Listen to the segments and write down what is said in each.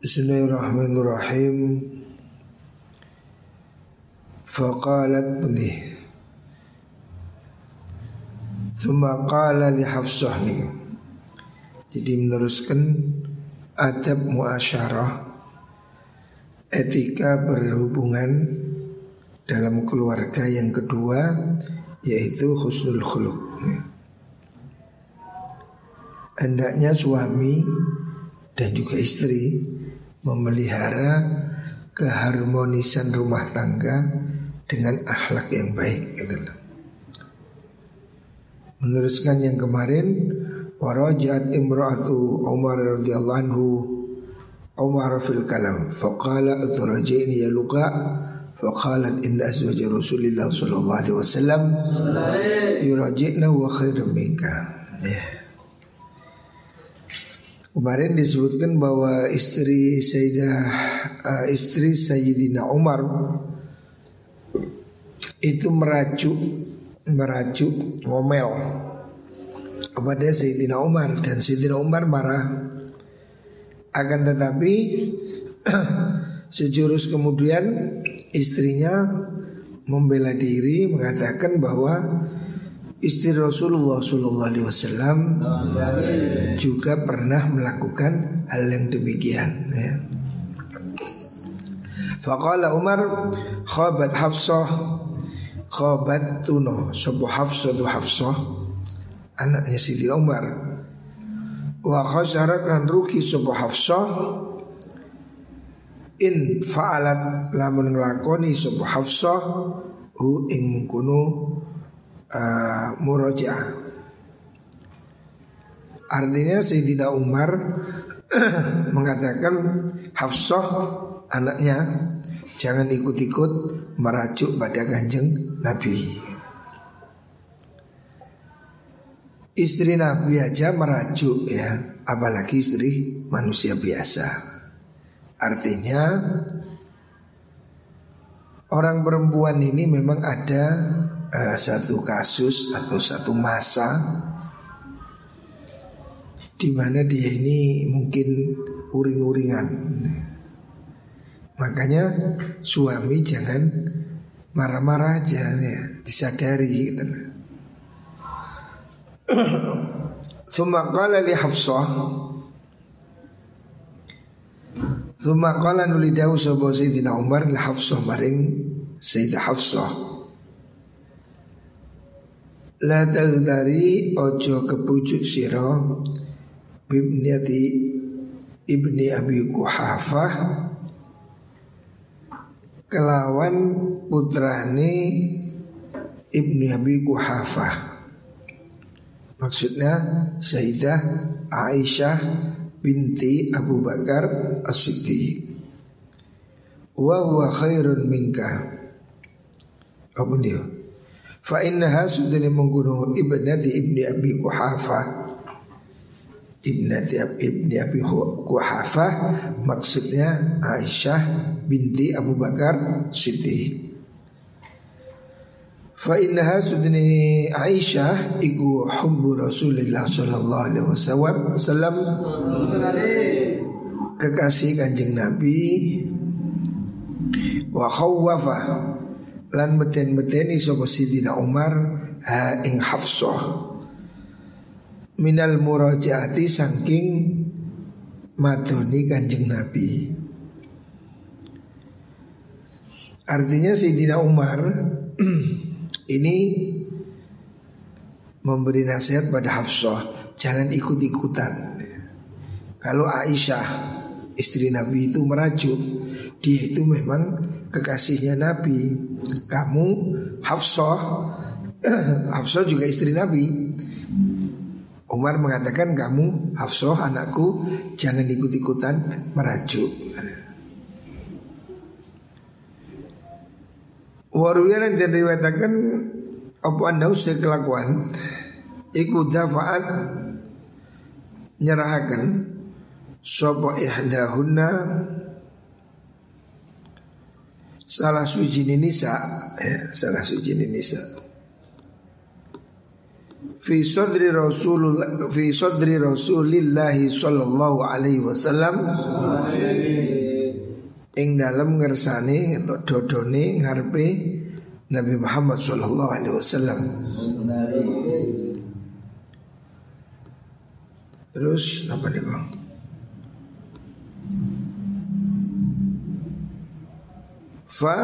Bismillahirrahmanirrahim. Faqalat benih Thumma qala li Hafsah nih Jadi meneruskan adab muasyarah Etika berhubungan dalam keluarga yang kedua Yaitu husnul khuluq Hendaknya suami dan juga istri memelihara keharmonisan rumah tangga dengan akhlak yang baik gitu. Meneruskan yang kemarin warajat imra'atu Umar radhiyallahu anhu Umar fil kalam faqala aturajini ya luqa faqalat inna azwaja Rasulillah sallallahu alaihi wasallam yurajina wa khairum minka. Yeah. Kemarin disebutkan bahwa istri Sayyidah uh, istri Sayyidina Umar itu merajuk merajuk ngomel kepada Sayyidina Umar dan Sayyidina Umar marah. Akan tetapi sejurus kemudian istrinya membela diri mengatakan bahwa istri Rasulullah Shallallahu Alaihi Wasallam juga pernah melakukan hal yang demikian. Ya. Umar khabat Hafsah khabat tuno sebu Hafsah tu Hafsah anaknya Siti Umar wa khasyarat dan ruki sebu Hafsah in fa'alat lamun nglakoni sebu Hafsah hu ing kuno uh, murojaah. Artinya Sayyidina Umar mengatakan Hafsah anaknya jangan ikut-ikut merajuk pada kanjeng Nabi. Istri Nabi aja merajuk ya, apalagi istri manusia biasa. Artinya orang perempuan ini memang ada uh, satu kasus atau satu masa di mana dia ini mungkin uring-uringan. Makanya suami jangan marah-marah aja ya, disadari gitu. Thumma qala li Hafsah Thumma qala nulidahu sapa Sayyidina Umar li Hafsah maring Sayyidah Hafsah La dari ojo kepucuk siro Bibniati Ibni Abi Kuhafah Kelawan putrane Ibni Abi Kuhafah Maksudnya Sayyidah Aisyah binti Abu Bakar As-Siddiq. Wa huwa khairun minka. Apa dia? Fa innaha sudah menggunung ibnati ibni Abi Kuhafa Ibnati ibni Abi Kuhafa Maksudnya Aisyah binti Abu Bakar Siddiq. Fa innaha sudni Aisyah iku hubbu Rasulullah sallallahu alaihi wasallam. Kekasih Kanjeng Nabi. Wa khawwafa lan meten-meteni sapa Sidina Umar ha ing Hafsah minal murajaati saking madoni Kanjeng Nabi Artinya Sidina Umar ini memberi nasihat pada Hafsah jangan ikut-ikutan. Kalau Aisyah istri Nabi itu merajuk, dia itu memang kekasihnya Nabi. Kamu Hafsah Hafsah juga istri Nabi. Umar mengatakan kamu Hafsah anakku jangan ikut-ikutan merajuk. Waruyan dan riwayatkan apa anda usah kelakuan ikut dafaat nyerahakan sopo ihdahunna salah suci nisa. Ya, salah suci nisa. Fi sadri Rasulullah fi sadri Rasulillah sallallahu alaihi wasallam. Ing dalam ngersane dodone ngarepe Nabi Muhammad sallallahu alaihi wasallam. Terus apa nih bang? Fa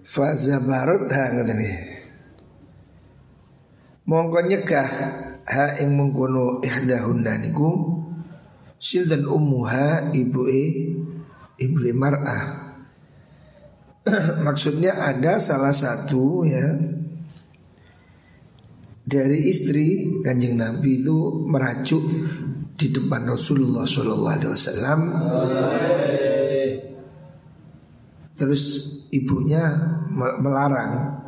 Fazabarut ha iki. Mongko nyegah ha ing mengkono ihdahunna niku sil dan ummuha ibuke ibu mar'ah. Maksudnya ada salah satu ya dari istri kanjeng Nabi itu merajuk di depan Rasulullah Shallallahu Alaihi Wasallam. Terus ibunya melarang.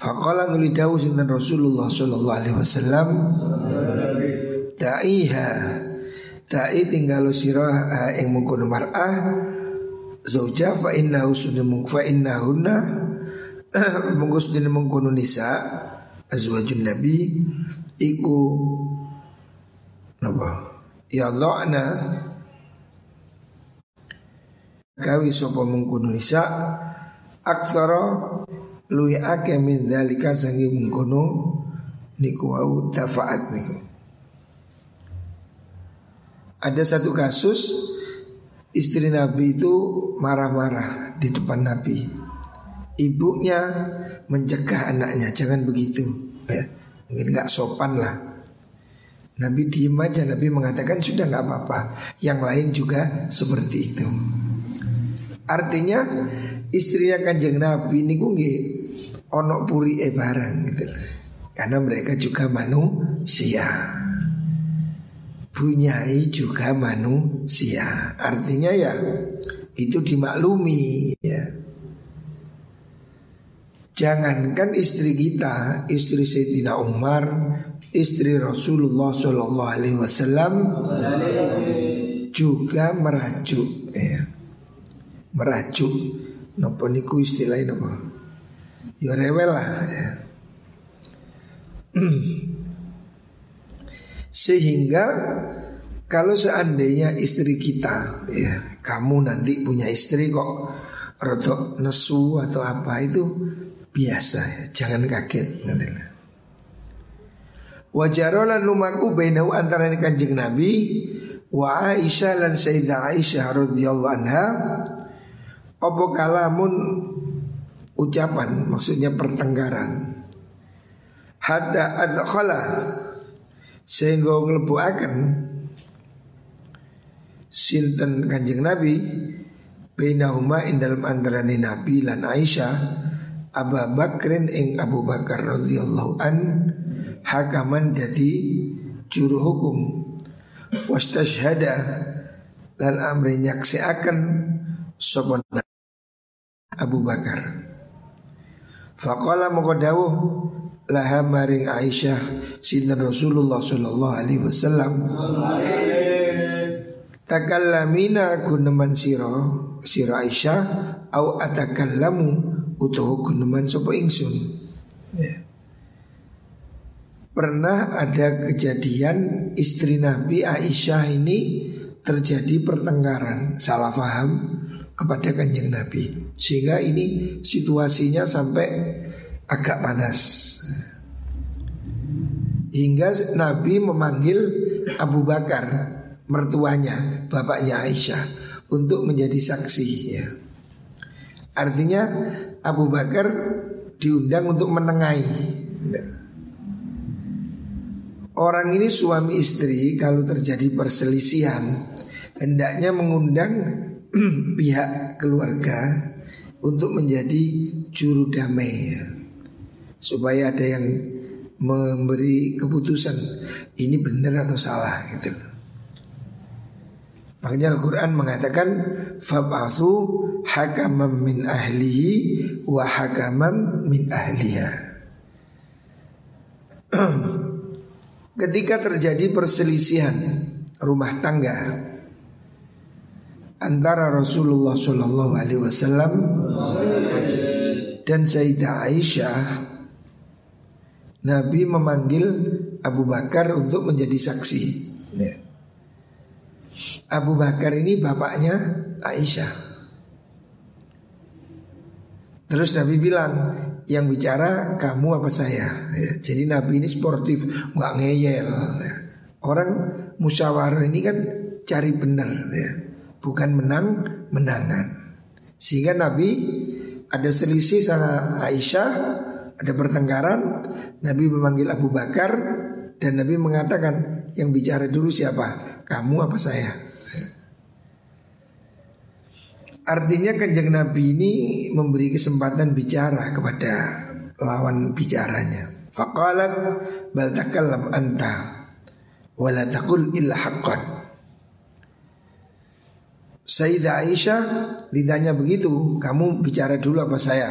Faqala nulidawu sinten Rasulullah sallallahu alaihi wasallam Da'iha Da'i tinggal sirah ing mengkono mar'ah Zauja fa innahu sunni fa innahunna Mungkus dini mengkono nisa Azwajun Nabi Iku Napa Ya Allahna Kawi sopa mengkono nisa aksara luwi ake min dzalika sangi mengkono niku wau tafaat niku. Ada satu kasus istri Nabi itu marah-marah di depan Nabi. Ibunya mencegah anaknya jangan begitu. Ya, mungkin nggak sopan lah. Nabi diem aja Nabi mengatakan sudah nggak apa-apa Yang lain juga seperti itu Artinya istrinya kanjeng Nabi ini nggih onok puri e barang gitu Karena mereka juga manusia. Bunyai juga manusia. Artinya ya itu dimaklumi ya. Jangankan istri kita, istri Sayyidina Umar, istri Rasulullah Shallallahu Alaihi Wasallam juga merajuk, ya. merajuk Nopo niku istilahnya nopo Ya rewel lah ya. Sehingga kalau seandainya istri kita ya kamu nanti punya istri kok rotok nesu atau apa itu biasa ya jangan kaget nantilah. Wajarolan lumaku bainahu antara kanjeng Nabi wa Aisyah dan Sayyidah Aisyah radhiyallahu anha Opo kalamun ucapan maksudnya pertengkaran. Hatta adkhala sehingga nglebuaken sinten Kanjeng Nabi bainahuma ing dalam antarané Nabi lan Aisyah Abu Bakrin ing Abu Bakar radhiyallahu an hakaman jadi juru hukum wastashhada lan amri nyaksiaken sapa Abu Bakar. Faqala dawuh laha maring Aisyah sinten Rasulullah sallallahu alaihi wasallam. Takallamina guneman sira sira Aisyah au atakallamu utuh guneman sapa ingsun. Ya. Pernah ada kejadian istri Nabi Aisyah ini terjadi pertengkaran, salah faham kepada kanjeng Nabi Sehingga ini situasinya sampai agak panas Hingga Nabi memanggil Abu Bakar mertuanya, bapaknya Aisyah untuk menjadi saksi ya. Artinya Abu Bakar diundang untuk menengahi. Orang ini suami istri kalau terjadi perselisihan hendaknya mengundang pihak keluarga untuk menjadi juru damai ya. supaya ada yang memberi keputusan ini benar atau salah gitu. Makanya Al-Quran mengatakan Fab'athu hakamam min ahlihi wa hakamam min ahliha Ketika terjadi perselisihan rumah tangga antara Rasulullah Shallallahu Alaihi Wasallam dan Sayyidah Aisyah Nabi memanggil Abu Bakar untuk menjadi saksi. Ya. Abu Bakar ini bapaknya Aisyah. Terus Nabi bilang, yang bicara kamu apa saya? Ya, jadi Nabi ini sportif, nggak ngeyel. Ya. Orang musyawarah ini kan cari benar, ya. bukan menang menangan. Sehingga Nabi ada selisih sama Aisyah, ada pertengkaran, Nabi memanggil Abu Bakar dan Nabi mengatakan yang bicara dulu siapa? Kamu apa saya? Artinya kanjeng Nabi ini memberi kesempatan bicara kepada lawan bicaranya. Faqalat bal takallam anta wala taqul illa haqqan. Sayyidah Aisyah ditanya begitu, kamu bicara dulu apa saya?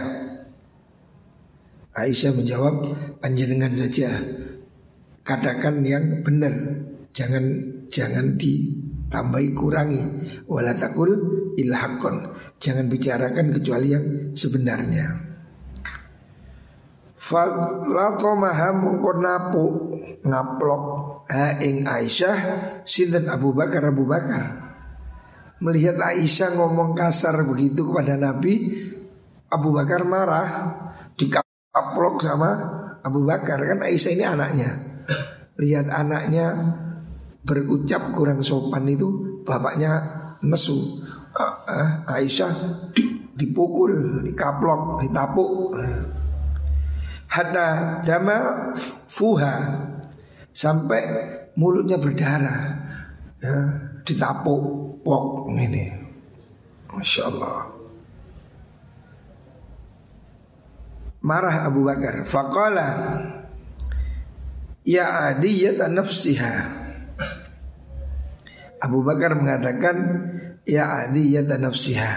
Aisyah menjawab, panjenengan saja. Katakan yang benar, jangan jangan ditambahi kurangi. Wala takul ilhakon. Jangan bicarakan kecuali yang sebenarnya. Falatomaha mongko napu ngaplok ha ing Aisyah sinten Abu Bakar Abu Bakar. Melihat Aisyah ngomong kasar begitu kepada Nabi Abu Bakar marah. Dikaplok sama Abu Bakar. Kan Aisyah ini anaknya. Lihat anaknya berucap kurang sopan itu Bapaknya nesu Aisyah dipukul, dikaplok, ditapuk Hatta dama fuha Sampai mulutnya berdarah ya, Ditapuk pok ini. Masya Allah. Marah Abu Bakar. Faqala Ya adiyata nafsiha Abu Bakar mengatakan Ya adiyata nafsiha.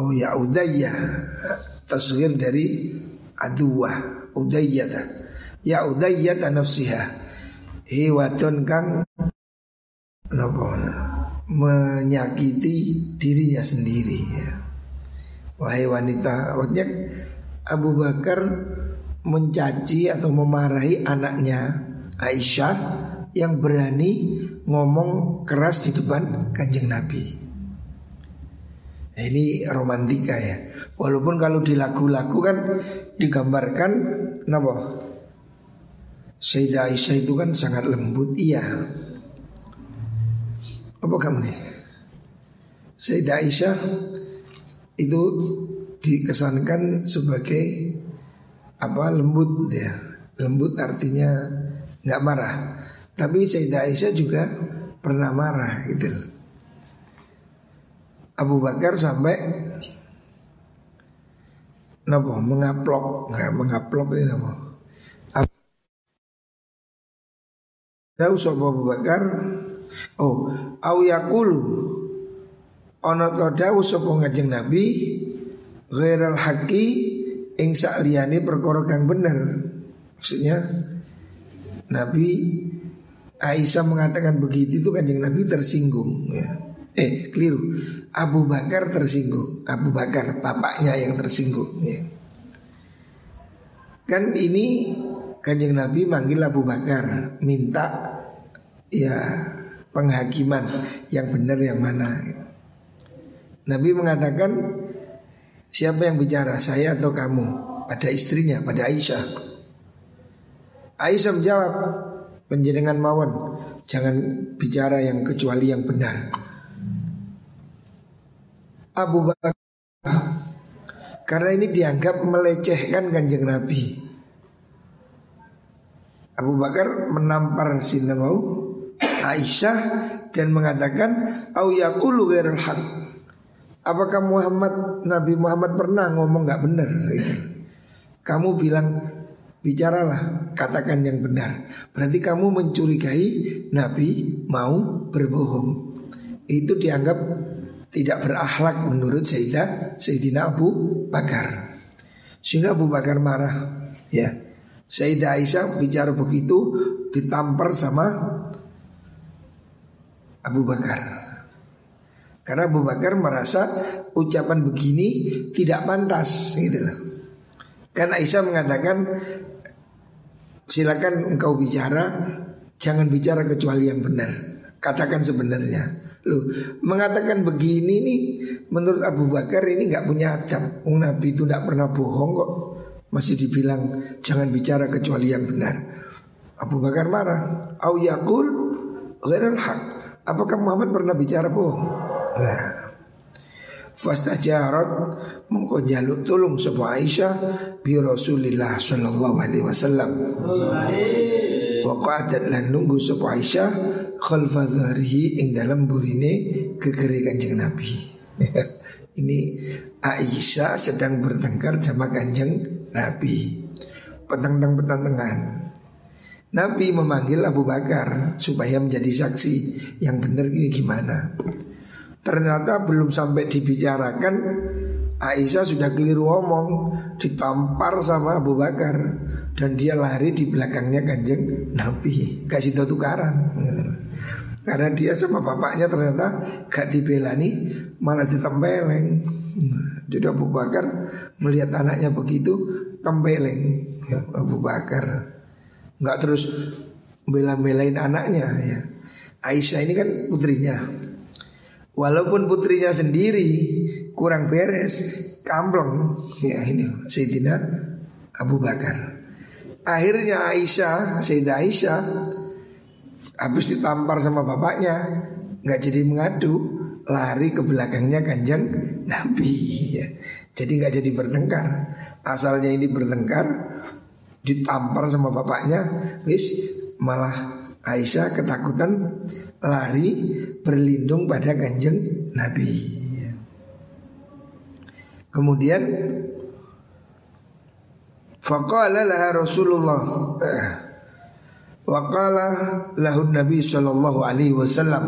Oh ya udayya. Tasgir dari aduwa Udayyata Ya udayyata nafsiha. Hiwatun kang Napa? Menyakiti dirinya sendiri ya. Wahai wanita, maksudnya Abu Bakar mencaci atau memarahi anaknya Aisyah yang berani ngomong keras di depan kanjeng Nabi. Nah, ini romantika ya. Walaupun kalau di lagu-lagu kan digambarkan, kenapa? Sayyidah Aisyah itu kan sangat lembut, iya. Apa kamu nih? Sayyidah Aisyah itu dikesankan sebagai apa lembut ya. Lembut artinya nggak marah. Tapi Sayyidah Aisyah juga pernah marah gitu. Abu Bakar sampai Napa mengaplok nggak mengaplok ini napa Tahu sopo Abu Bakar Oh, au yaqulu ana to dawuh sapa Kanjeng Nabi ghairal haqqi ing sakliyane perkara kang bener. Maksudnya Nabi Aisyah mengatakan begitu itu kanjeng Nabi tersinggung ya. Eh keliru Abu Bakar tersinggung Abu Bakar bapaknya yang tersinggung ya. Kan ini kanjeng Nabi manggil Abu Bakar Minta ya penghakiman yang benar yang mana. Nabi mengatakan siapa yang bicara saya atau kamu pada istrinya pada Aisyah. Aisyah menjawab penjenengan mawon jangan bicara yang kecuali yang benar. Abu Bakar karena ini dianggap melecehkan kanjeng Nabi. Abu Bakar menampar sinten Aisyah dan mengatakan au yaqulu. Apakah Muhammad Nabi Muhammad pernah ngomong nggak benar. Kamu bilang bicaralah, katakan yang benar. Berarti kamu mencurigai Nabi mau berbohong. Itu dianggap tidak berakhlak menurut Sayyidah Sayyidina Abu Bakar. Sehingga Abu Bakar marah, ya. Sayyidah Aisyah bicara begitu ditampar sama Abu Bakar. Karena Abu Bakar merasa ucapan begini tidak pantas gitu Kan Aisyah mengatakan silakan engkau bicara, jangan bicara kecuali yang benar. Katakan sebenarnya. Loh, mengatakan begini nih menurut Abu Bakar ini nggak punya adab. Oh, Nabi itu nggak pernah bohong kok. Masih dibilang jangan bicara kecuali yang benar. Abu Bakar marah. Au yakul haq. Apakah Muhammad pernah bicara bohong? Nah. Fastajarat mengko jaluk tolong sebuah Aisyah bi Rasulillah sallallahu alaihi wasallam. Wa qadat lan nunggu sebuah Aisyah khalfa dharihi ing dalam burine kekeri kanjeng Nabi. Ini Aisyah sedang bertengkar sama kanjeng Nabi. Petang-petang Nabi memanggil Abu Bakar supaya menjadi saksi yang benar ini gimana. Ternyata belum sampai dibicarakan Aisyah sudah keliru omong Ditampar sama Abu Bakar Dan dia lari di belakangnya kanjeng Nabi. Kasih tahu tukaran. Karena dia sama bapaknya ternyata Gak dibelani Malah ditempeleng. Jadi Abu Bakar melihat anaknya begitu Tempeleng ya, Abu Bakar. Gak terus bela-belain anaknya ya. Aisyah ini kan putrinya Walaupun putrinya sendiri kurang beres, kampleng. Ya ini Sayyidina Abu Bakar. Akhirnya Aisyah, Sayyidah Aisyah habis ditampar sama bapaknya, nggak jadi mengadu, lari ke belakangnya kanjeng Nabi. Ya. Jadi nggak jadi bertengkar. Asalnya ini bertengkar, ditampar sama bapaknya, wis malah Aisyah ketakutan lari berlindung pada kanjeng Nabi. Kemudian Faqala laha Rasulullah. Waqala lahu Nabi sallallahu alaihi wasallam.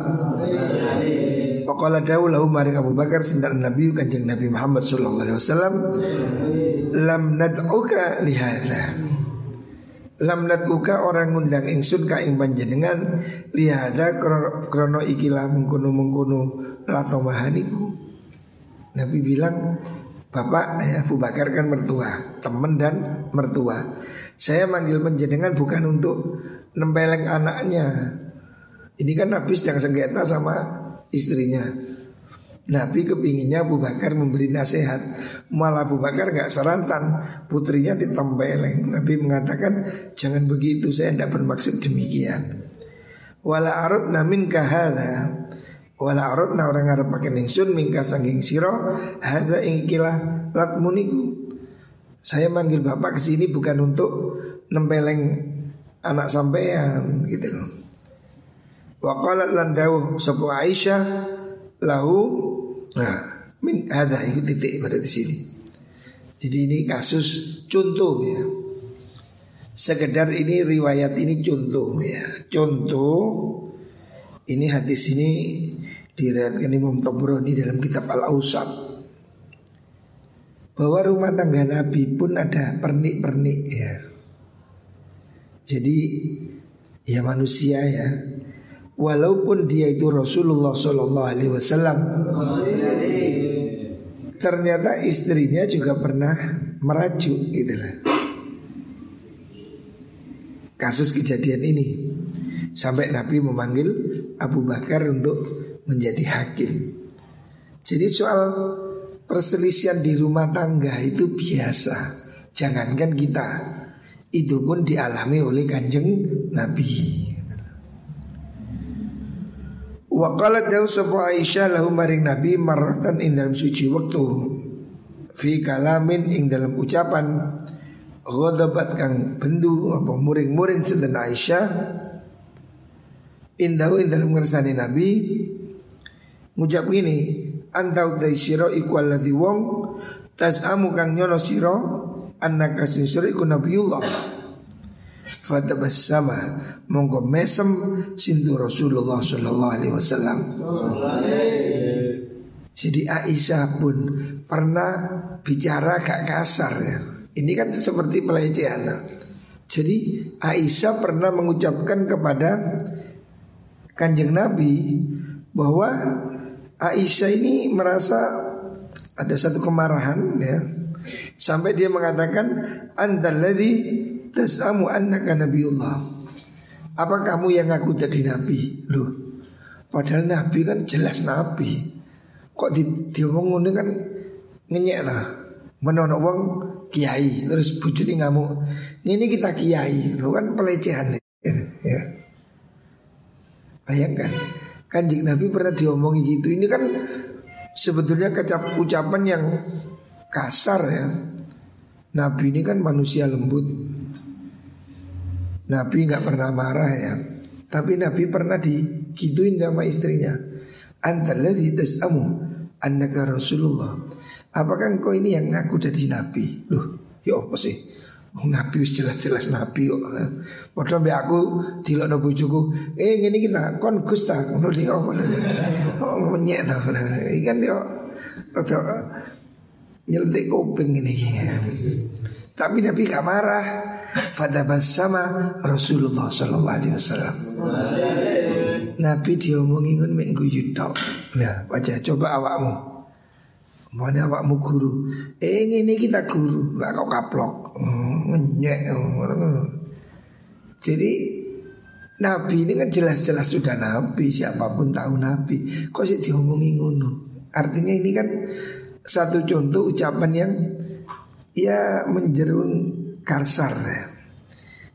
Waqala dawu lahu maring Abu Bakar Sintan Nabi kanjeng Nabi Muhammad sallallahu alaihi wasallam. Lam nad'uka lihada lam natuka orang ngundang ingsun ka ing panjenengan lihada krono ikilah mengkono mengkono lato mahaniku Nabi bilang Bapak ya, Abu Bakar kan mertua Teman dan mertua. Saya manggil panjenengan bukan untuk Nempeleng anaknya. Ini kan Nabi sedang sengketa sama istrinya Nabi kepinginnya Abu Bakar memberi nasihat. Malah Abu Bakar gak serantan Putrinya ditempeleng. Nabi mengatakan Jangan begitu saya tidak bermaksud demikian. Wala arut namin kahada Wala arut na orang Arab pakai ningsun Mingka sangking siro Hada ingikilah latmuniku Saya manggil bapak ke sini bukan untuk Nempeleng anak sampean gitu loh. Waqalat landau sebuah Aisyah lahu Nah, min ada itu titik pada di sini. Jadi ini kasus contoh ya. Sekedar ini riwayat ini contoh ya. Contoh ini hadis ini diriwayatkan Imam Tabrani dalam kitab Al-Ausat bahwa rumah tangga Nabi pun ada pernik-pernik ya. Jadi ya manusia ya walaupun dia itu Rasulullah Shallallahu Alaihi Wasallam ternyata istrinya juga pernah merajuk itulah kasus kejadian ini sampai Nabi memanggil Abu Bakar untuk menjadi hakim. Jadi soal perselisihan di rumah tangga itu biasa. Jangankan kita itu pun dialami oleh kanjeng Nabi Wa qalat dawu sapa Aisyah lahu maring Nabi marratan ing dalam suci waktu fi kalamin ing dalam ucapan ghadabat kang bendu apa muring-muring sinten Aisyah indahu ing dalam ngersani Nabi. Ngucap ini antau utai sira iku alladhi wong tasamu kang nyono sira annaka sira iku nabiyullah Fatabassama monggo mesem sintu Rasulullah sallallahu alaihi wasallam. Jadi Aisyah pun pernah bicara gak kasar ya. Ini kan seperti pelecehan. Jadi Aisyah pernah mengucapkan kepada kanjeng Nabi bahwa Aisyah ini merasa ada satu kemarahan ya Sampai dia mengatakan Antalladhi tas'amu annaka nabiullah Apa kamu yang ngaku jadi nabi? Loh Padahal nabi kan jelas nabi Kok di, diomong ini kan ngenyek lah Menono wong kiai Terus bujuni ngamuk Ini kita kiai Lo kan pelecehan ya. Bayangkan Kanjeng Nabi pernah diomongi gitu Ini kan sebetulnya kecap ucapan yang kasar ya. Nabi ini kan manusia lembut. Nabi nggak pernah marah ya. Tapi Nabi pernah digituin sama istrinya. Antaladhi tas'amu annaka Rasulullah. Apakah engkau ini yang ngaku jadi Nabi? Loh, ya apa sih? Nabi jelas-jelas Nabi kok. Padahal mbak aku dilokno bojoku, eh ngene kita kon Gus ta, ngono dia apa. Oh menyek ta. Ikan dia rada nyelentik kuping ini. Tapi Nabi gak marah. Fadabas sama Rasulullah Sallallahu Alaihi Wasallam. Nabi diomongin kan minggu yutok. Nah, baca coba awakmu. Mana awakmu guru? Eh ini kita guru, lah kau kaplok, ngenyek. Jadi Nabi ini kan jelas-jelas sudah Nabi, siapa pun tahu Nabi. Kok sih diomongi ngono? Artinya ini kan satu contoh ucapan yang ya menjerung karsar.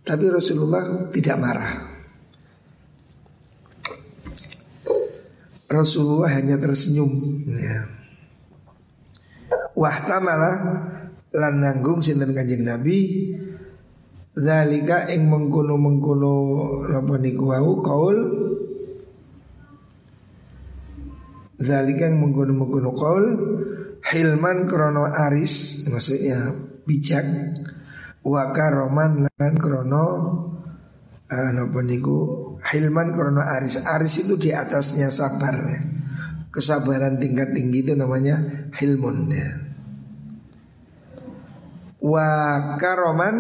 Tapi Rasulullah tidak marah. Rasulullah hanya tersenyum ya. Wahtamala lan nanggung sinten Kanjeng Nabi zalika ing mengkono-mengkono napa niku kaul zalika ing mengkono-mengkono kaul hilman krono aris maksudnya bijak wa karoman lan krono uh, napa niku hilman krono aris aris itu di atasnya sabar ya kesabaran tingkat tinggi itu namanya hilmun ya. Wa karoman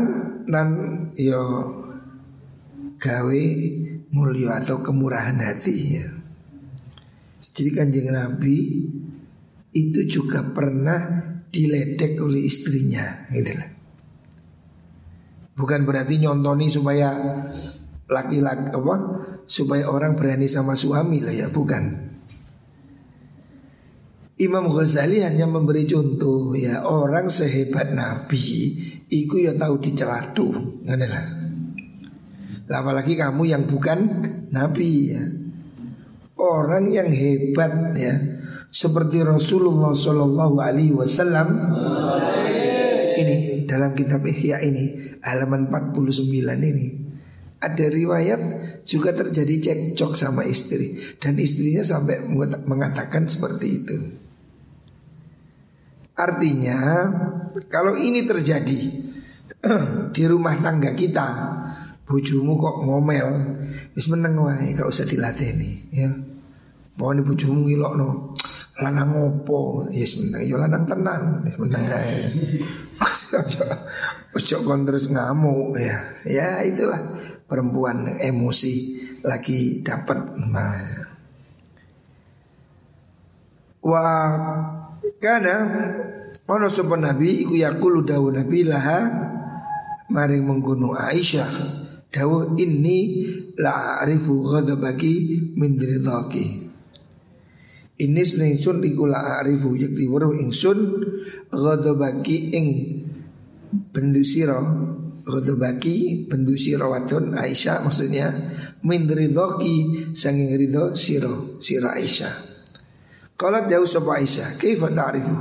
dan yo gawe mulio atau kemurahan hati ya. Jadi kanjeng Nabi itu juga pernah diledek oleh istrinya gitu lah. Bukan berarti nyontoni supaya laki-laki apa supaya orang berani sama suami lah ya bukan. Imam Ghazali hanya memberi contoh ya orang sehebat Nabi iku ya tahu dicelatu. Apalagi kamu yang bukan Nabi ya. Orang yang hebat ya seperti Rasulullah Shallallahu Alaihi Wasallam ini dalam kitab Ihya ini halaman 49 ini ada riwayat juga terjadi cekcok sama istri dan istrinya sampai mengatakan seperti itu. Artinya kalau ini terjadi di rumah tangga kita, bujumu kok ngomel, wis meneng wae gak usah dilatih nih ya. Pokoknya bujumu no lanang ngopo, yes meneng yo lanang tenan, wis meneng. Ojo kon terus ngamuk ya. Ya itulah perempuan emosi lagi dapat nah. Wah karena ono sapa nabi iku yaqulu dawu nabi laha maring menggunung Aisyah dawu ini la arifu ghadabaki min ridhaki ini sun iku la arifu yakti weruh ingsun ghadabaki ing bendu sira ghadabaki bendu sira wadon Aisyah maksudnya min ridhaki sanging ridho sira sira Aisyah Kala jauh sapa Aisyah, kaifa ta'rifu?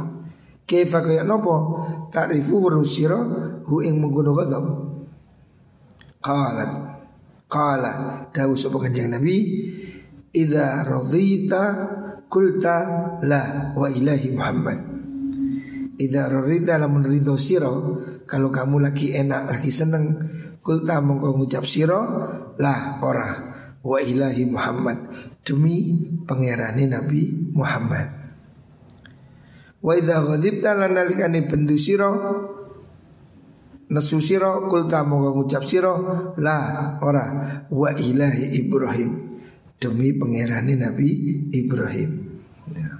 Kaifa kaya nopo ta'rifu warusira hu ing mengkono ghadab. Qalat Qala dawu sapa Kanjeng Nabi, "Idza radita kulta la wa ilahi Muhammad." Idza radita lamun ridho sira, kalau kamu lagi enak, lagi seneng, kulta mongko ngucap sira la ora wa ilahi Muhammad demi pangerane Nabi Muhammad. Wa idza ghadibta lan nalikane bendu sira nesu sira kulta moga ngucap sira la ora wa ilahi Ibrahim demi pangerane Nabi Ibrahim. Ya.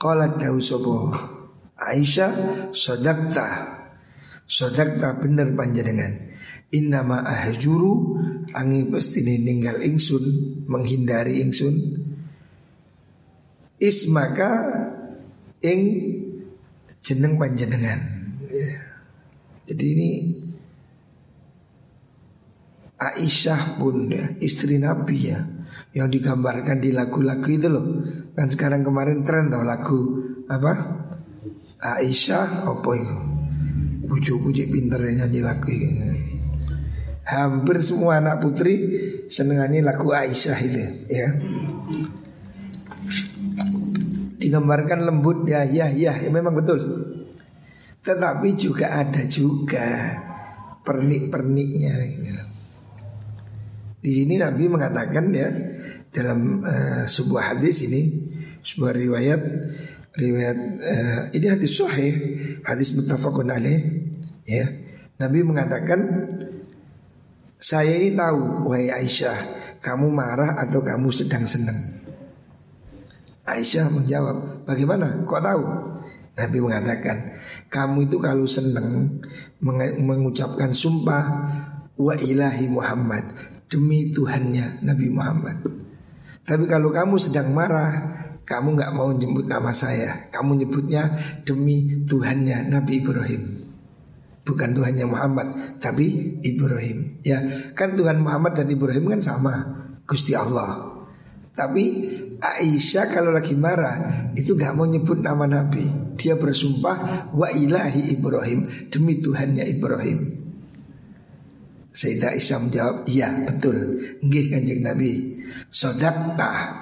Qala dawu Aisyah sodakta Sodakta bener panjenengan Innama ahjuru Angi pasti ninggal ingsun Menghindari ingsun Ismaka Ing Jeneng panjenengan ya. Jadi ini Aisyah pun ya, istri Nabi ya yang digambarkan di lagu-lagu itu loh. Kan sekarang kemarin tren tau lagu apa? Aisyah apa itu? Bujuku cek pinter nyanyi lagu ini. Hampir semua anak putri senengannya lagu Aisyah itu ya. Digambarkan lembut ya ya ya, ya memang betul. Tetapi juga ada juga pernik-perniknya. Gitu. Di sini Nabi mengatakan ya dalam uh, sebuah hadis ini sebuah riwayat riwayat uh, ini hadis sahih hadis muttafaqun alaih ya. Nabi mengatakan saya ini tahu wahai Aisyah kamu marah atau kamu sedang senang? Aisyah menjawab bagaimana? Kok tahu? Nabi mengatakan kamu itu kalau senang mengucapkan sumpah wa ilahi Muhammad demi Tuhannya Nabi Muhammad. Tapi kalau kamu sedang marah, kamu nggak mau nyebut nama saya, kamu nyebutnya demi Tuhannya Nabi Ibrahim. Bukan Tuhannya Muhammad, tapi Ibrahim. Ya, kan Tuhan Muhammad dan Ibrahim kan sama, Gusti Allah. Tapi Aisyah kalau lagi marah itu nggak mau nyebut nama Nabi. Dia bersumpah wa ilahi Ibrahim demi Tuhannya Ibrahim. Sayyidah Aisyah menjawab, iya betul. Nggih kanjeng Nabi. Sodakta.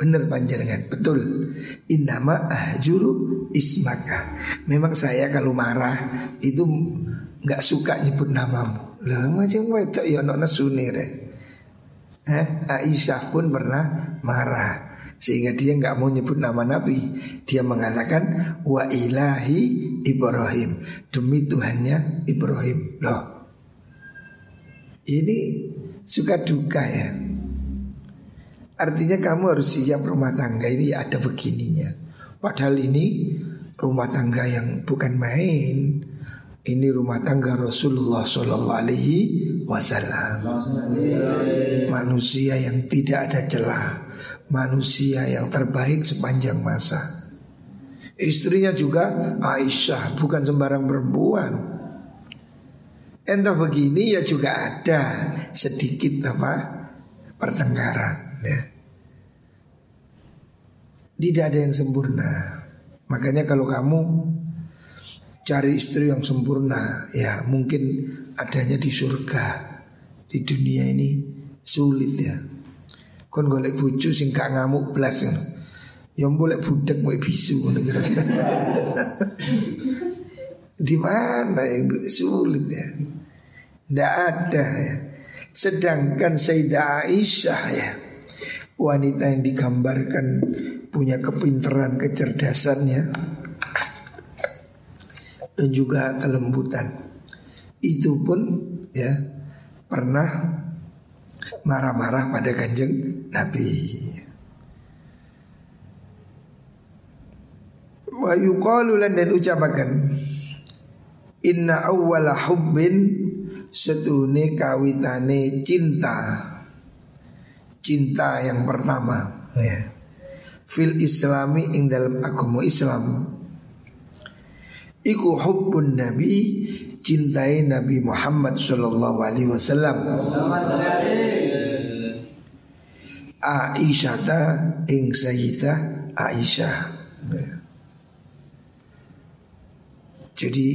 Bener panjenengan, betul. Innama ahjuru ismaka. Memang saya kalau marah itu nggak suka nyebut namamu. Lah macam wedok ya ono nesune Eh, Aisyah pun pernah marah sehingga dia nggak mau nyebut nama Nabi. Dia mengatakan wa ilahi Ibrahim demi Tuhannya Ibrahim. Loh, ini suka duka ya. Artinya kamu harus siap rumah tangga ini ada begininya. Padahal ini rumah tangga yang bukan main. Ini rumah tangga Rasulullah Shallallahu Alaihi Wasallam. Manusia yang tidak ada celah, manusia yang terbaik sepanjang masa. Istrinya juga Aisyah, bukan sembarang perempuan. Entah begini ya juga ada sedikit apa pertengkaran ya. Tidak ada yang sempurna. Makanya kalau kamu cari istri yang sempurna ya mungkin adanya di surga. Di dunia ini sulit ya. Kon golek bojo sing gak ngamuk blas ya. Yang boleh budak mau bisu Di mana yang sulit ya? Tidak ada ya. Sedangkan Sayyidah Aisyah ya Wanita yang digambarkan punya kepintaran, kecerdasannya Dan juga kelembutan. Itu pun ya pernah marah-marah pada kanjeng Nabi. Wa yuqalu dan ucapakan Inna awwala hubbin setune kawitane cinta cinta yang pertama ya. fil islami ing dalam agama Islam iku hubbun nabi cintai Nabi Muhammad sallallahu alaihi wasallam Aisyah ta ing Sayyidah Aisyah ya. Jadi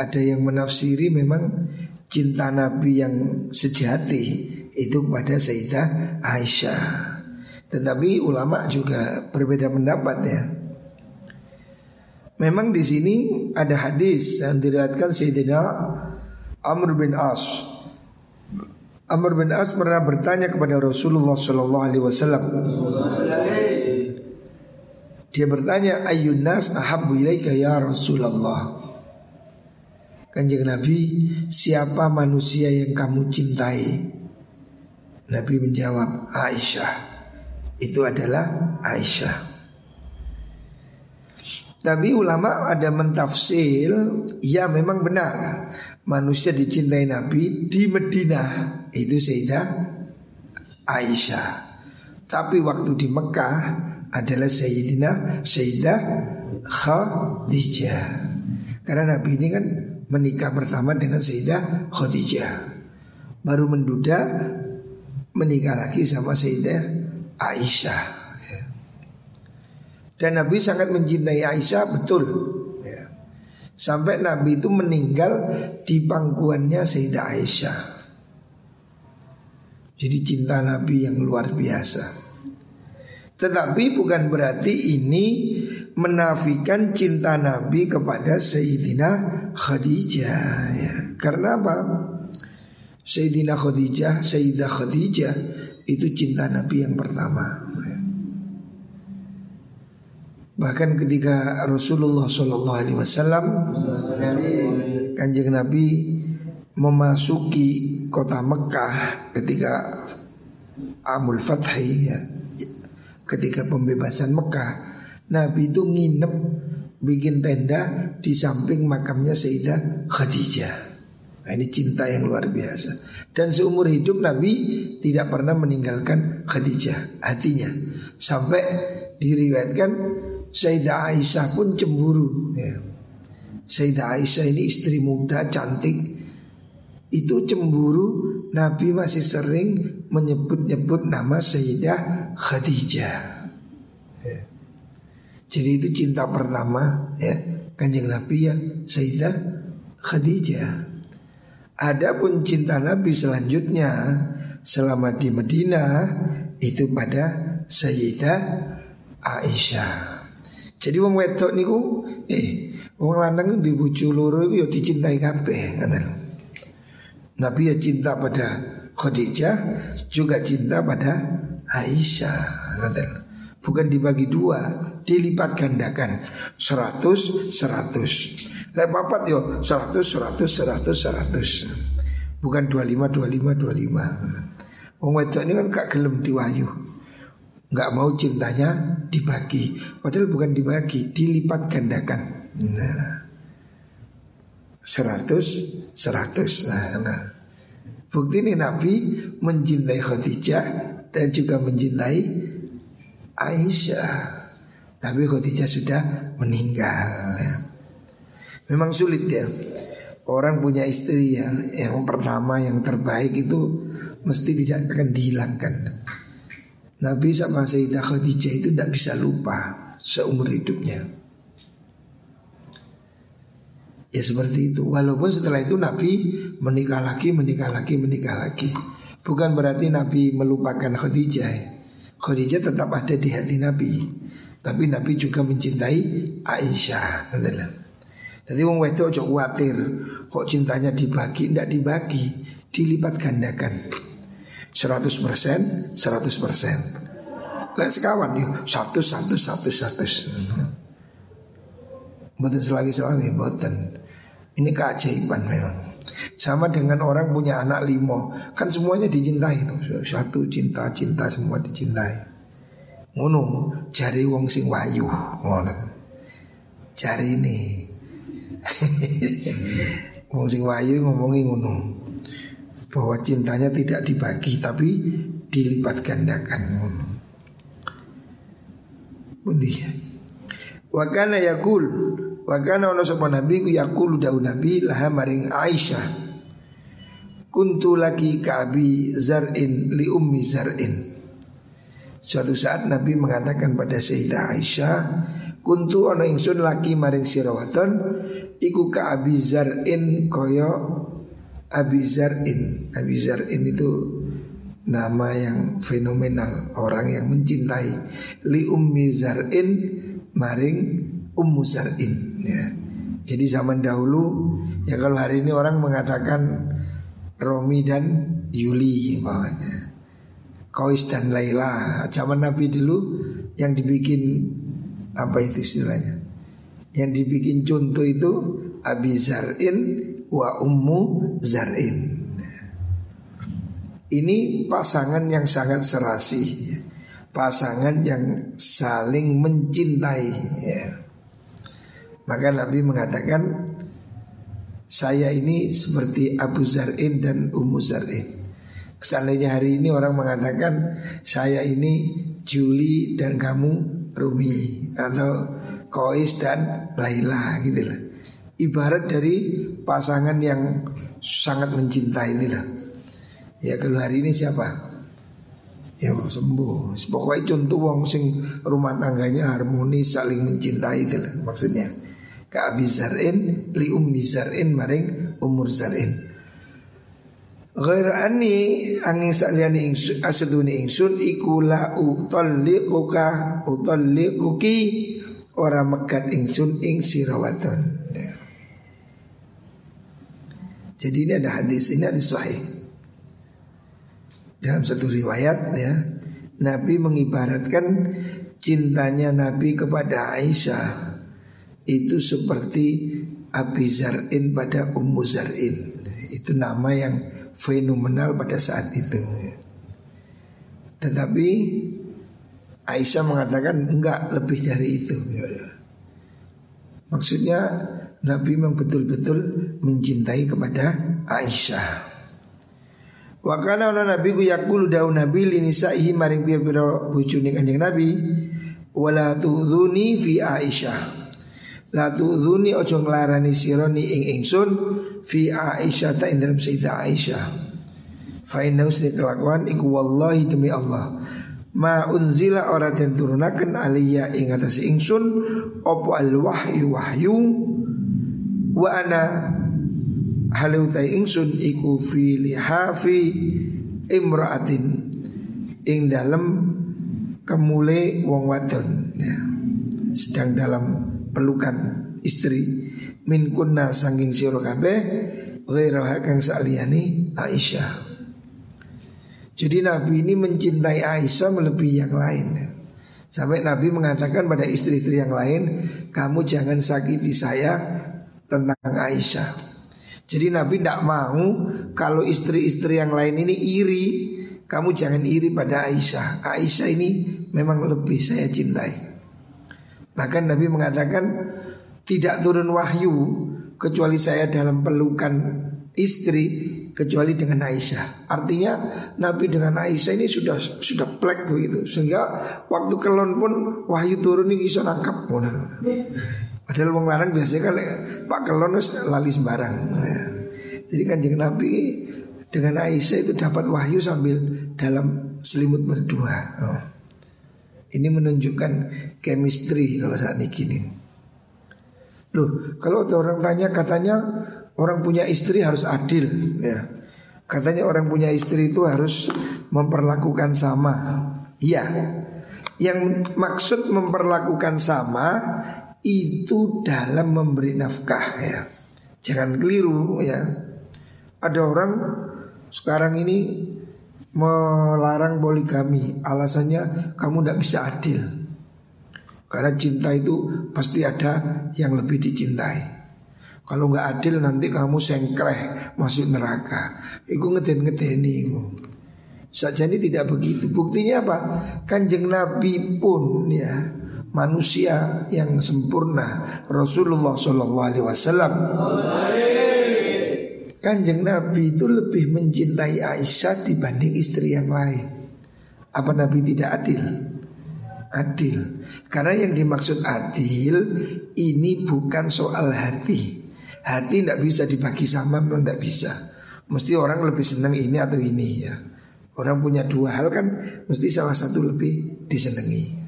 ada yang menafsiri memang cinta Nabi yang sejati itu kepada Sayyidah Aisyah. Tetapi ulama juga berbeda pendapat ya. Memang di sini ada hadis yang diriwayatkan Sayyidina Amr bin As. Amr bin As pernah bertanya kepada Rasulullah Shallallahu Alaihi Wasallam. Dia bertanya, Ayun nas ahabbu ilaika ya Rasulullah. Kanjeng Nabi, siapa manusia yang kamu cintai? Nabi menjawab, Aisyah. Itu adalah Aisyah. Tapi ulama ada mentafsir Ya memang benar. Manusia dicintai Nabi di Medina Itu Sayyidah Aisyah. Tapi waktu di Mekah adalah Sayyidina Sayyidah Khadijah. Karena Nabi ini kan menikah pertama dengan Sayyidah Khadijah. Baru menduda menikah lagi sama Sayyidah Aisyah ya. Dan Nabi sangat mencintai Aisyah betul ya. Sampai Nabi itu meninggal di pangkuannya Sayyidah Aisyah Jadi cinta Nabi yang luar biasa Tetapi bukan berarti ini menafikan cinta Nabi kepada Sayyidina Khadijah ya. Karena apa? Sayyidina Khadijah, Sayyidah Khadijah itu cinta Nabi yang pertama. Bahkan ketika Rasulullah Wasallam kanjeng Nabi memasuki kota Mekah ketika Amul Fathi ya, ketika pembebasan Mekah, Nabi itu nginep bikin tenda di samping makamnya Sayyidah Khadijah. Nah, ini cinta yang luar biasa. Dan seumur hidup Nabi tidak pernah meninggalkan Khadijah hatinya. Sampai diriwayatkan Sayyidah Aisyah pun cemburu. Ya. Sayyidah Aisyah ini istri muda cantik. Itu cemburu Nabi masih sering menyebut-nyebut nama Sayyidah Khadijah. Ya. Jadi itu cinta pertama ya kanjeng Nabi ya Sayyidah Khadijah. Adapun cinta Nabi selanjutnya selama di Medina itu pada Sayyidah Aisyah. Jadi wong wedok niku eh wong lanang di bojo loro ya dicintai kabeh ngoten. Nabi ya cinta pada Khadijah juga cinta pada Aisyah ngoten. Bukan dibagi dua, dilipat gandakan 100 100. Lek papat yo 100 100 100 100. Bukan 25 25 25. Wong wedok ini kan gak gelem diwayu. Gak mau cintanya dibagi. Padahal bukan dibagi, dilipat gandakan. Nah. 100 100. Nah, nah. Bukti ini Nabi mencintai Khadijah dan juga mencintai Aisyah. Tapi Khadijah sudah meninggal. Ya. Memang sulit ya Orang punya istri yang yang pertama yang terbaik itu mesti tidak akan dihilangkan. Nabi sama Sayyidah Khadijah itu tidak bisa lupa seumur hidupnya. Ya seperti itu. Walaupun setelah itu Nabi menikah lagi, menikah lagi, menikah lagi. Bukan berarti Nabi melupakan Khadijah. Khadijah tetap ada di hati Nabi. Tapi Nabi juga mencintai Aisyah. Jadi wong wedok ojo khawatir kok cintanya dibagi tidak dibagi, dilipat gandakan. 100% 100%. Lah sekawan yuk, satu satu satu satu. Buatan selagi selagi buatan. Ini keajaiban memang. Sama dengan orang punya anak limo, kan semuanya dicintai tuh. Satu cinta cinta semua dicintai. Ngono, jari wong sing wayu. Jari ini Wong sing wayu ngomongi ngono. Bahwa cintanya tidak dibagi tapi dilipat gandakan ngono. Bundi. Wa kana yakul wa kana ono sapa nabi ku yakul daun nabi laha maring Aisyah. Kuntu lagi ka'bi zar'in li ummi zar'in. Suatu saat Nabi mengatakan pada Sayyidah Aisyah, kuntu ono ingsun laki maring sirawaton iku ka Abi Zar'in koyo Abi Zar'in. Abi Zar'in itu nama yang fenomenal, orang yang mencintai. Li Ummi Zar'in maring Ummu Zar'in ya. Jadi zaman dahulu ya kalau hari ini orang mengatakan Romi dan Yuli bawahnya. Kois dan Laila. Zaman Nabi dulu yang dibikin apa itu istilahnya? Yang dibikin contoh itu Abi Zar'in wa Ummu Zar'in Ini pasangan yang sangat serasi Pasangan yang saling mencintai ya. Maka Nabi mengatakan saya ini seperti Abu Zar'in dan Ummu Zar'in. Seandainya hari ini orang mengatakan saya ini Juli dan kamu Rumi atau Kois dan Laila gitu lah. Ibarat dari pasangan yang sangat mencintai ini lah. Ya kalau hari ini siapa? ya sembuh. Pokoknya contoh wong sing rumah tangganya harmonis saling mencintai itu lah maksudnya. Ka Abi Zar'in li Ummi maring umur Zar'in. Ghair ani angin saliyani ingsun asaduni ingsun iku la utalliquka utalliquki ora mekat ingsun ing sirawaton. Ya. Jadi ini ada hadis ini hadis sahih. Dalam satu riwayat ya Nabi mengibaratkan cintanya Nabi kepada Aisyah itu seperti Abi Zar'in pada Ummu Zar'in. Itu nama yang fenomenal pada saat itu. Tetapi Aisyah mengatakan enggak lebih dari itu. Maksudnya Nabi memang betul-betul mencintai kepada Aisyah. Wa kana ana nabi ku yaqulu daun nabi li nisaihi maring pira-pira bojone Kanjeng Nabi wala tu'dhuni fi Aisyah. La tu'dhuni ojo nglarani sironi ing ingsun fi Aisyah ta ing dalam Sayyidah Aisyah. Fa inna usni kelakuan iku wallahi demi Allah. Ma unzila ora den turunaken aliyya ing atas ingsun opo al wahyu wahyu wa ana tai ingsun iku fi lihafi imraatin ing dalam kemule wong wadon ya. sedang dalam pelukan istri min kunna sanging sira kabeh ghairaha kang saliyani Aisyah jadi Nabi ini mencintai Aisyah melebihi yang lain Sampai Nabi mengatakan pada istri-istri yang lain Kamu jangan sakiti saya tentang Aisyah jadi Nabi tidak mau kalau istri-istri yang lain ini iri, kamu jangan iri pada Aisyah. Aisyah ini memang lebih saya cintai. Bahkan Nabi mengatakan tidak turun wahyu kecuali saya dalam pelukan istri kecuali dengan Aisyah. Artinya Nabi dengan Aisyah ini sudah sudah plek begitu sehingga waktu kelon pun wahyu turun ini bisa nangkap. Padahal wong lanang biasanya kan Pak Kelon lali sembarang. Ya. Jadi kanjeng Nabi dengan Aisyah itu dapat wahyu sambil dalam selimut berdua. Ini menunjukkan chemistry kalau saat ini gini. Loh, kalau ada orang tanya katanya orang punya istri harus adil, ya. Katanya orang punya istri itu harus memperlakukan sama. Iya. Yang maksud memperlakukan sama itu dalam memberi nafkah ya. Jangan keliru ya. Ada orang sekarang ini melarang poligami, alasannya kamu tidak bisa adil. Karena cinta itu pasti ada yang lebih dicintai. Kalau nggak adil nanti kamu sengkleh masuk neraka. Iku ngeden ngedeni. Saja ini tidak begitu. Buktinya apa? Kanjeng Nabi pun ya manusia yang sempurna Rasulullah Shallallahu Alaihi Wasallam Kanjeng Nabi itu lebih mencintai Aisyah dibanding istri yang lain. Apa Nabi tidak adil? Adil. Karena yang dimaksud adil ini bukan soal hati. Hati tidak bisa dibagi sama, memang tidak bisa. Mesti orang lebih senang ini atau ini ya. Orang punya dua hal kan, mesti salah satu lebih disenangi.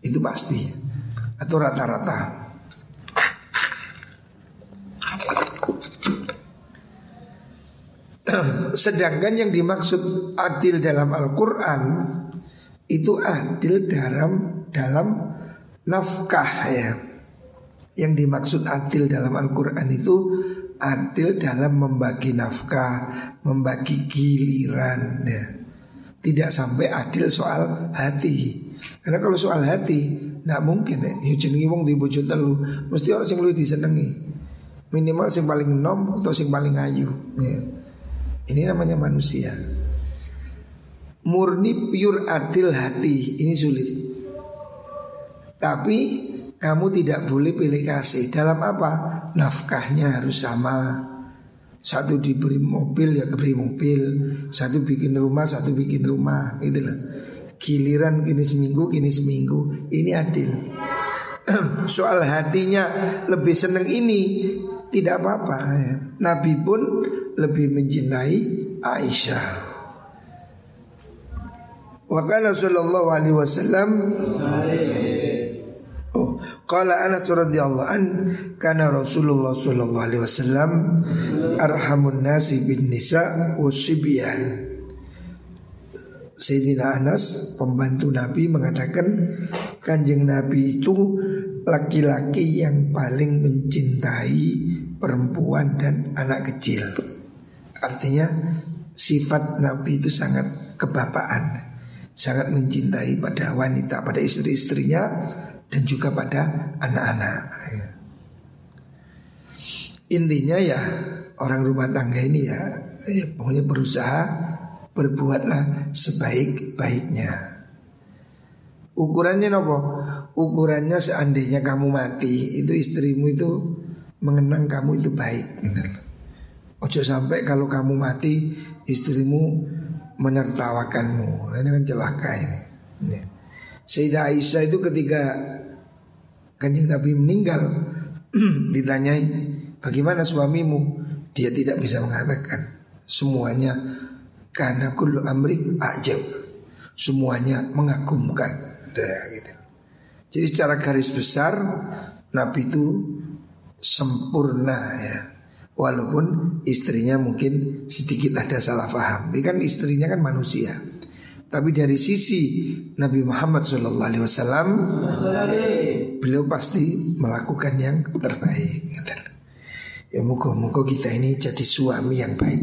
Itu pasti Atau rata-rata Sedangkan yang dimaksud adil dalam Al-Quran Itu adil dalam dalam nafkah ya Yang dimaksud adil dalam Al-Quran itu Adil dalam membagi nafkah Membagi giliran ya. Tidak sampai adil soal hati. Karena kalau soal hati Nggak mungkin ya. Jenengi wong di bojo telu Mesti orang yang lebih disenengi. Minimal yang paling nom Atau yang paling ayu ya. Ini namanya manusia. Murni pure adil hati Ini sulit. Tapi kamu tidak boleh pilih kasih dalam apa? Nafkahnya harus sama. Satu diberi mobil ya keberi mobil, satu bikin rumah, satu bikin rumah, gitu loh. Giliran kini seminggu, kini seminggu, ini adil. Soal hatinya lebih seneng ini tidak apa-apa. Ya. Nabi pun lebih mencintai Aisyah. Wa kana sallallahu alaihi wasallam Oh, qala Anas radhiyallahu an kana Rasulullah sallallahu alaihi wasallam arhamun nasi bin nisa wasibyan. Sayyidina Anas pembantu Nabi mengatakan kanjeng Nabi itu laki-laki yang paling mencintai perempuan dan anak kecil. Artinya sifat Nabi itu sangat kebapaan, sangat mencintai pada wanita, pada istri-istrinya dan juga pada anak-anak. Ya. Intinya ya orang rumah tangga ini ya, ya pokoknya berusaha berbuatlah sebaik-baiknya. Ukurannya nopo? Ukurannya seandainya kamu mati itu istrimu itu mengenang kamu itu baik. Gitu. Ojo sampai kalau kamu mati istrimu menertawakanmu. Ini kan celaka ini. Ya. Sayyidah Aisyah itu ketika kanjeng Nabi meninggal ditanyai bagaimana suamimu? Dia tidak bisa mengatakan. Semuanya karena kullu amri ajab. Semuanya mengagumkan. Udah, gitu. jadi secara garis besar Nabi itu sempurna ya. Walaupun istrinya mungkin sedikit ada salah paham. Ini kan istrinya kan manusia tapi dari sisi Nabi Muhammad SAW Beliau pasti melakukan yang terbaik. Ya muka-muka kita ini jadi suami yang baik